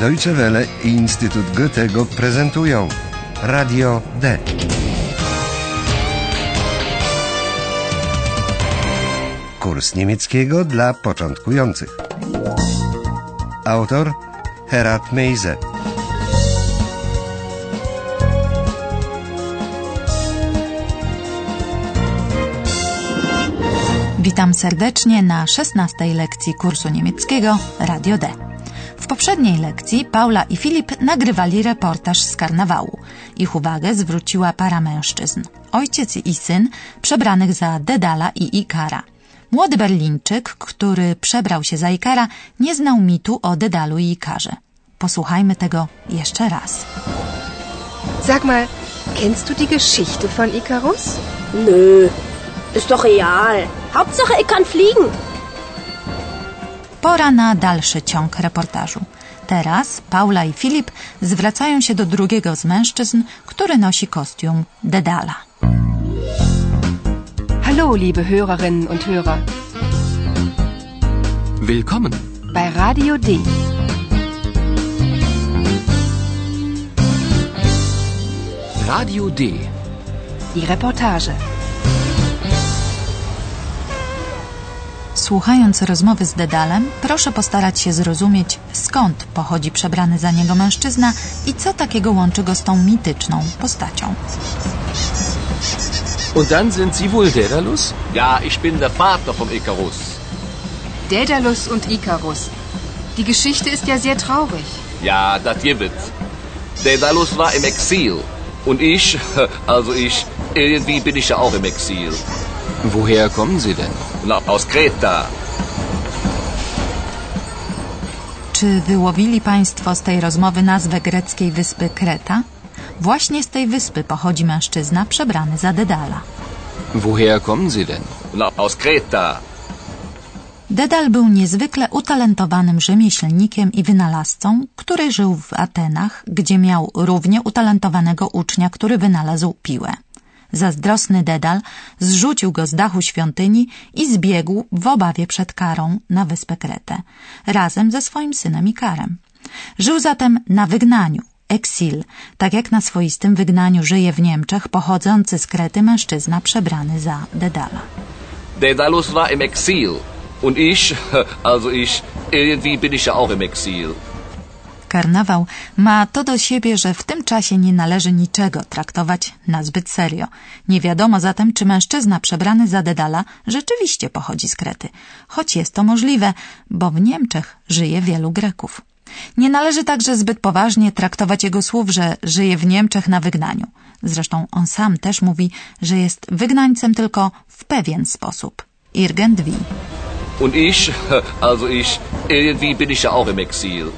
Deutsche Welle i Instytut Goethego prezentują Radio D. Kurs niemieckiego dla początkujących. Autor Herat Meise. Witam serdecznie na 16 lekcji kursu niemieckiego Radio D. W poprzedniej lekcji Paula i Filip nagrywali reportaż z karnawału. Ich uwagę zwróciła para mężczyzn, ojciec i syn, przebranych za Dedala i Ikara. Młody Berlińczyk, który przebrał się za Ikara, nie znał mitu o Dedalu i Ikarze. Posłuchajmy tego jeszcze raz. Sag mal, kennst du die Geschichte von Icarus? Nö, ist doch real. Hauptsache, ich kann fliegen. Pora na dalszy ciąg reportażu. Teraz Paula i Filip zwracają się do drugiego z mężczyzn, który nosi kostium Dedala. Hallo, liebe Hörerinnen und Hörer. Willkommen. Bei Radio D. Radio D. Die Reportage. Słuchając rozmowy z Dedalem, proszę postarać się zrozumieć, skąd pochodzi przebrany za niego mężczyzna i co takiego łączy go z tą mityczną postacią. Und dann sind Sie wohl Daedalus? Ja, ich bin der Vater vom Icarus. Daedalus und Icarus. Die Geschichte ist ja sehr traurig. Ja, das gibt. Daedalus war im Exil. Und ich, also ich, irgendwie bin ich ja auch im Exil. Woher kommen Sie denn? Na, aus Kreta. Czy wyłowili Państwo z tej rozmowy nazwę greckiej wyspy Kreta? Właśnie z tej wyspy pochodzi mężczyzna przebrany za Dedala. Woher kommen Sie denn? Na, aus Kreta. Dedal był niezwykle utalentowanym rzemieślnikiem i wynalazcą, który żył w Atenach, gdzie miał równie utalentowanego ucznia, który wynalazł piłę. Zazdrosny Dedal zrzucił go z dachu świątyni i zbiegł w obawie przed karą na wyspę Kretę, razem ze swoim synem Ikarem. Żył zatem na wygnaniu, exil, tak jak na swoistym wygnaniu żyje w Niemczech pochodzący z Krety mężczyzna przebrany za Dedala. Daedalus war im Exil. Und ich, also ich, irgendwie bin ich ja auch im Exil. Karnawał ma to do siebie, że w tym czasie nie należy niczego traktować na zbyt serio. Nie wiadomo zatem, czy mężczyzna przebrany za Dedala rzeczywiście pochodzi z Krety, choć jest to możliwe, bo w Niemczech żyje wielu Greków. Nie należy także zbyt poważnie traktować jego słów, że żyje w Niemczech na wygnaniu. Zresztą on sam też mówi, że jest wygnańcem tylko w pewien sposób. Irgendwie. Und ich, also ich, irgendwie bin ich ja auch im Exil.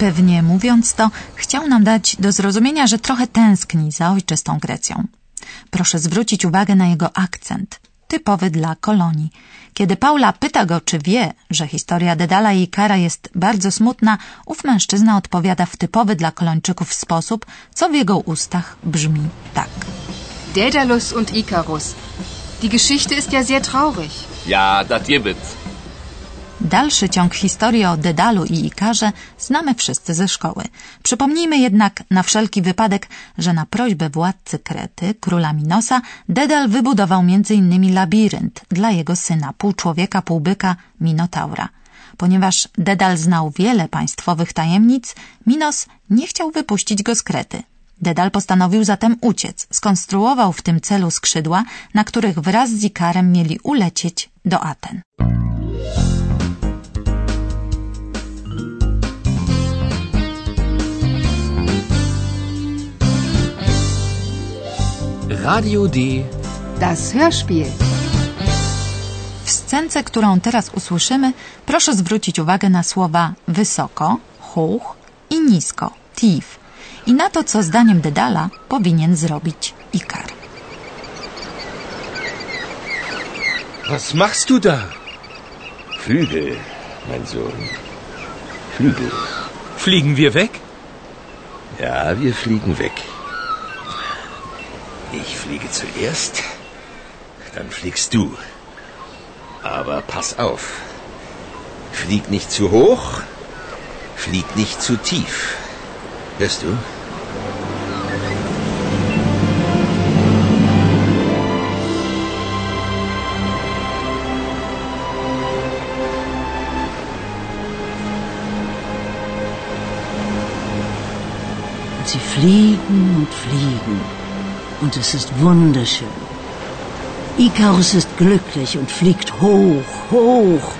Pewnie mówiąc to, chciał nam dać do zrozumienia, że trochę tęskni za ojczystą Grecją. Proszę zwrócić uwagę na jego akcent, typowy dla kolonii. Kiedy Paula pyta go, czy wie, że historia Dedala i Ikara jest bardzo smutna, ów mężczyzna odpowiada w typowy dla kolończyków sposób, co w jego ustach brzmi tak. Daedalus und Icarus. Die Geschichte ist ja sehr traurig. Ja, das gibt. Dalszy ciąg historii o Dedalu i Ikarze znamy wszyscy ze szkoły. Przypomnijmy jednak na wszelki wypadek, że na prośbę władcy Krety, króla Minosa, Dedal wybudował m.in. labirynt dla jego syna, pół człowieka, pół byka, Minotaura. Ponieważ Dedal znał wiele państwowych tajemnic, Minos nie chciał wypuścić go z Krety. Dedal postanowił zatem uciec. Skonstruował w tym celu skrzydła, na których wraz z Ikarem mieli ulecieć do Aten. Radio D. Das Hörspiel. W scence, którą teraz usłyszymy, proszę zwrócić uwagę na słowa wysoko, hoch i nisko, tief i na to, co zdaniem Dedala powinien zrobić Ikar. Was machst du da? Flügel, mein Sohn. Flügel. Fliegen wir weg? Ja, wir fliegen weg. Fliege zuerst, dann fliegst du. Aber pass auf. Flieg nicht zu hoch, Flieg nicht zu tief. Hörst du? Sie fliegen und fliegen. Und es ist wunderschön. Ikarus ist glücklich und fliegt hoch, hoch.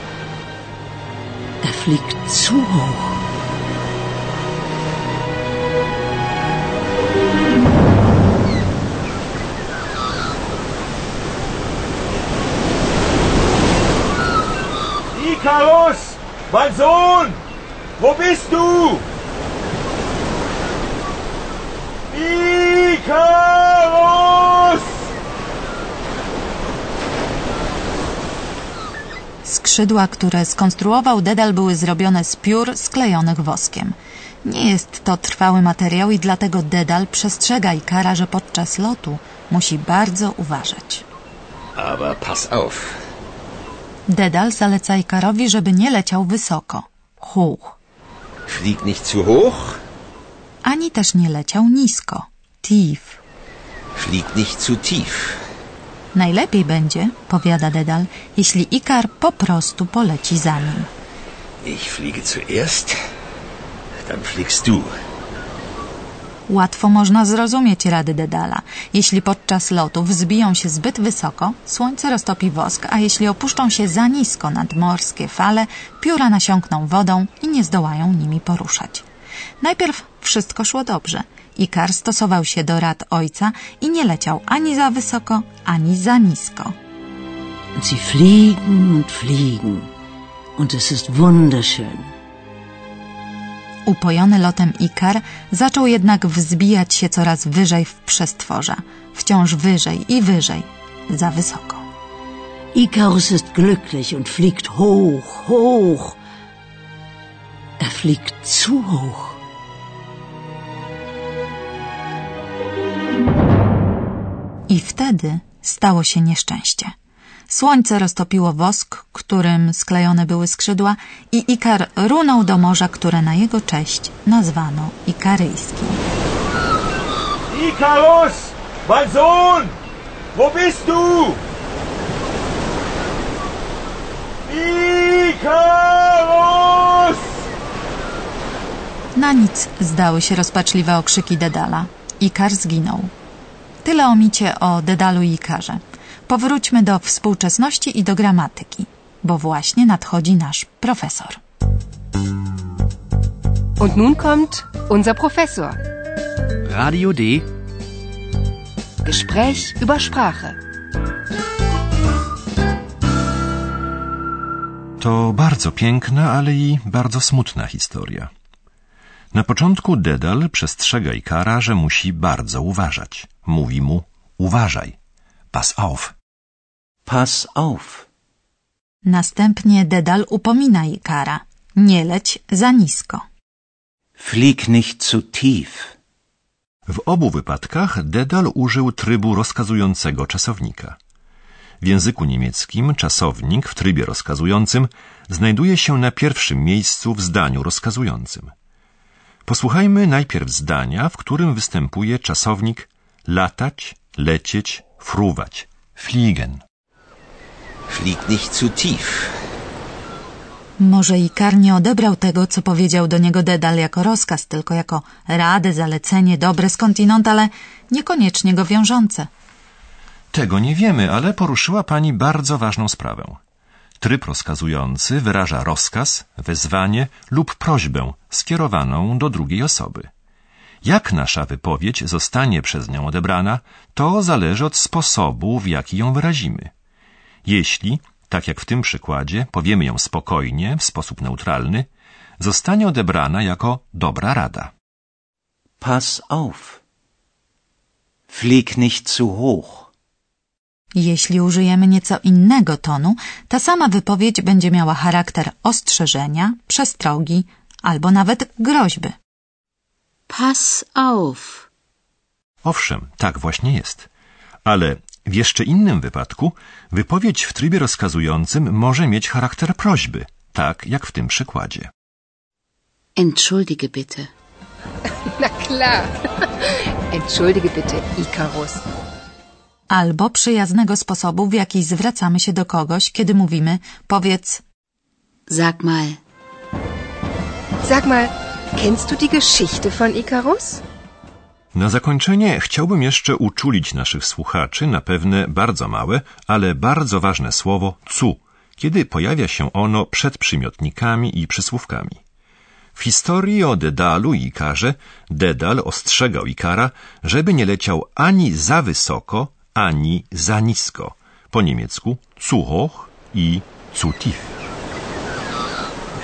Er fliegt zu hoch. Ikarus! Mein Sohn! Wo bist du? Ikarus! Skrzydła, które skonstruował Dedal, były zrobione z piór sklejonych woskiem. Nie jest to trwały materiał i dlatego Dedal przestrzega Ikara, że podczas lotu musi bardzo uważać. Aber pass auf. Dedal zaleca Ikarowi, żeby nie leciał wysoko, hoch, Flieg nicht zu hoch. ani też nie leciał nisko, tief. Flieg nicht zu tief. Najlepiej będzie, powiada Dedal, jeśli Ikar po prostu poleci za nim. Ich fliege zuerst. Dann fliegst du. Łatwo można zrozumieć rady Dedala. Jeśli podczas lotu wzbiją się zbyt wysoko, słońce roztopi wosk, a jeśli opuszczą się za nisko nad morskie fale, pióra nasiąkną wodą i nie zdołają nimi poruszać. Najpierw wszystko szło dobrze. Ikar stosował się do rad ojca i nie leciał ani za wysoko, ani za nisko. Sie fliegen und fliegen. Und es ist wunderschön. Upojony lotem Ikar zaczął jednak wzbijać się coraz wyżej w przestworza, wciąż wyżej i wyżej, za wysoko. Ikarus ist glücklich und fliegt hoch, hoch. Er fliegt zu hoch. I wtedy stało się nieszczęście. Słońce roztopiło wosk, którym sklejone były skrzydła i Ikar runął do morza, które na jego cześć nazwano Ikaryjskim. Ikarus! Mein Sohn! Wo bist du? Ikarus! Na nic zdały się rozpaczliwe okrzyki Dedala. Ikar zginął. Tyle o micie o Dedalu i Ikarze. Powróćmy do współczesności i do gramatyki, bo właśnie nadchodzi nasz profesor. Und nun kommt unser Professor. Radio D. Gespräch über Sprache. To bardzo piękna, ale i bardzo smutna historia. Na początku Dedal przestrzega Ikara, że musi bardzo uważać. Mówi mu: uważaj, pass auf. Pass auf. Następnie Dedal upomina Ikara. Nie leć za nisko. Flieg nicht zu tief. W obu wypadkach Dedal użył trybu rozkazującego czasownika. W języku niemieckim czasownik w trybie rozkazującym znajduje się na pierwszym miejscu w zdaniu rozkazującym. Posłuchajmy najpierw zdania, w którym występuje czasownik latać, lecieć, fruwać, fliegen. Flieg nicht zu tief. Może Ikar nie odebrał tego, co powiedział do niego Dedal jako rozkaz, tylko jako radę, zalecenie, dobre skądinąd, ale niekoniecznie go wiążące. Tego nie wiemy, ale poruszyła pani bardzo ważną sprawę. Tryb rozkazujący wyraża rozkaz, wezwanie lub prośbę skierowaną do drugiej osoby. Jak nasza wypowiedź zostanie przez nią odebrana, to zależy od sposobu, w jaki ją wyrazimy. Jeśli, tak jak w tym przykładzie, powiemy ją spokojnie, w sposób neutralny, zostanie odebrana jako dobra rada. Pass auf. Flieg nicht zu hoch. Jeśli użyjemy nieco innego tonu, ta sama wypowiedź będzie miała charakter ostrzeżenia, przestrogi albo nawet groźby. Pass auf. Owszem, tak właśnie jest. Ale w jeszcze innym wypadku wypowiedź w trybie rozkazującym może mieć charakter prośby, tak jak w tym przykładzie. Entschuldige bitte. Na klar. Entschuldige bitte, Ikarus. Albo przyjaznego sposobu, w jaki zwracamy się do kogoś, kiedy mówimy powiedz Sag mal. Sag mal, kennst du die Geschichte von Ikarus? Na zakończenie chciałbym jeszcze uczulić naszych słuchaczy na pewne bardzo małe, ale bardzo ważne słowo cu, kiedy pojawia się ono przed przymiotnikami i przysłówkami. W historii o Dedalu i Ikarze Dedal ostrzegał Ikara, żeby nie leciał ani za wysoko, ani za nisko. Po niemiecku zu hoch i zu tief.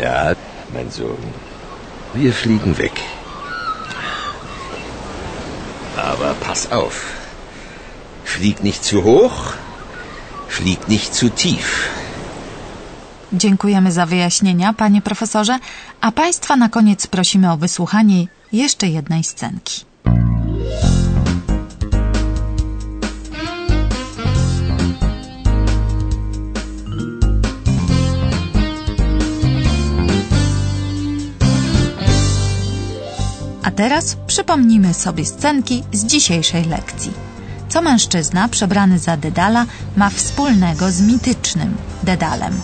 Ja, mein Sohn. Wir fliegen weg. Aber pass auf. Flieg nicht zu hoch, flieg nicht zu tief. Dziękujemy za wyjaśnienia, panie profesorze, a państwa na koniec prosimy o wysłuchanie jeszcze jednej scenki. Teraz przypomnijmy sobie scenki z dzisiejszej lekcji. Co mężczyzna przebrany za Dedala ma wspólnego z mitycznym Dedalem?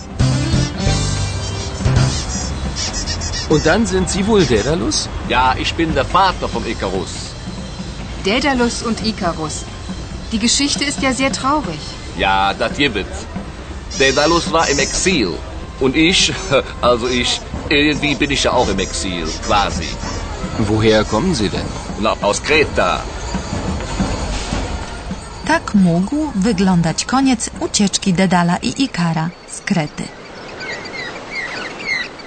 Und dann sind Sie wohl Daedalus? Ja, ich bin der Vater vom Ikarus. Daedalus und Ikarus. Die Geschichte ist ja sehr traurig. Ja, das gibt's. Daedalus war im Exil. Und ich, also ich, irgendwie bin ich ja auch im Exil, quasi. Woher kommen Sie denn? Na, aus Kreta. Tak mógł wyglądać koniec ucieczki Dedala i Ikara z Krety.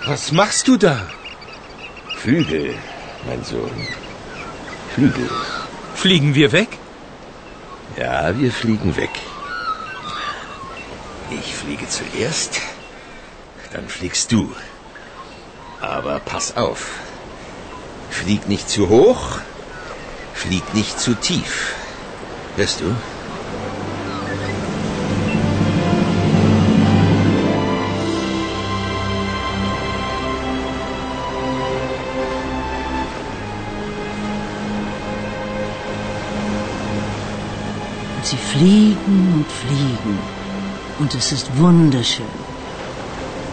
Was machst du da? Flügel, mein Sohn. Flügel. Fliegen wir weg? Ja, wir fliegen weg. Ich fliege zuerst, dann fliegst du. Aber pass auf. Flieg nicht zu hoch, flieg nicht zu tief. Hörst du? Und sie fliegen und fliegen. Und es ist wunderschön.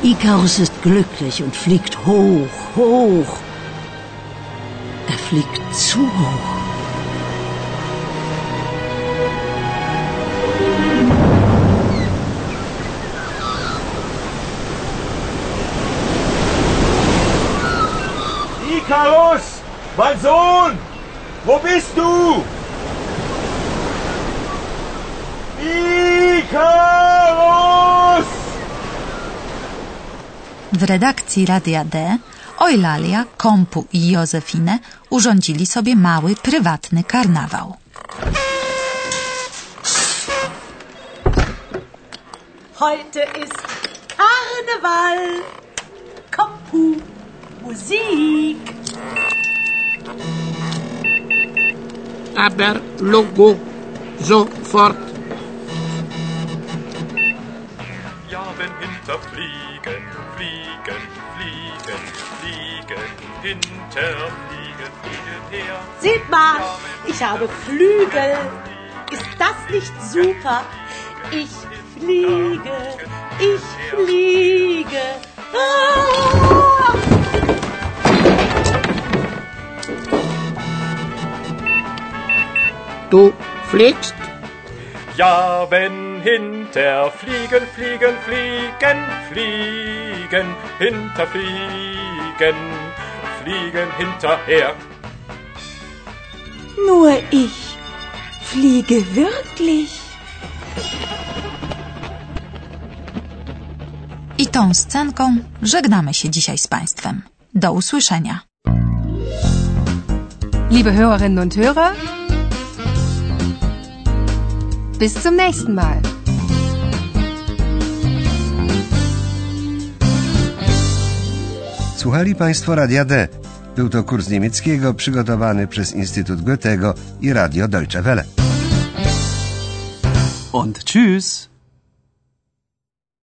Ikarus ist glücklich und fliegt hoch, hoch. Fliegt zu hoch. Ikarus! Mein Sohn! Wo bist du? Ikarus! W redakcji Radia D Eulalia, Kompu i Józefinę urządzili sobie mały, prywatny karnawał. Heute ist Karneval. Kompu. Musik. Aber Logo sofort. Ja, wenn hinter Fliegen, hinter Fliegen, Fliegen her. Seht mal, ich habe Flügel. Ist das nicht super? Ich fliege, ich fliege. Ah! Du fliegst? Ja, wenn hinter Fliegen, Fliegen, Fliegen, Fliegen, hinter Fliegen, Fliegen hinterher. Nur ich fliege wirklich. I tą scenką żegnamy się dzisiaj z Państwem. Do usłyszenia. Liebe Hörerinnen und Hörer, bis zum nächsten Mal. Słuchali Państwo Radia D. Był to kurs niemieckiego przygotowany przez Instytut Goethego i Radio Deutsche Welle. Und tschüss.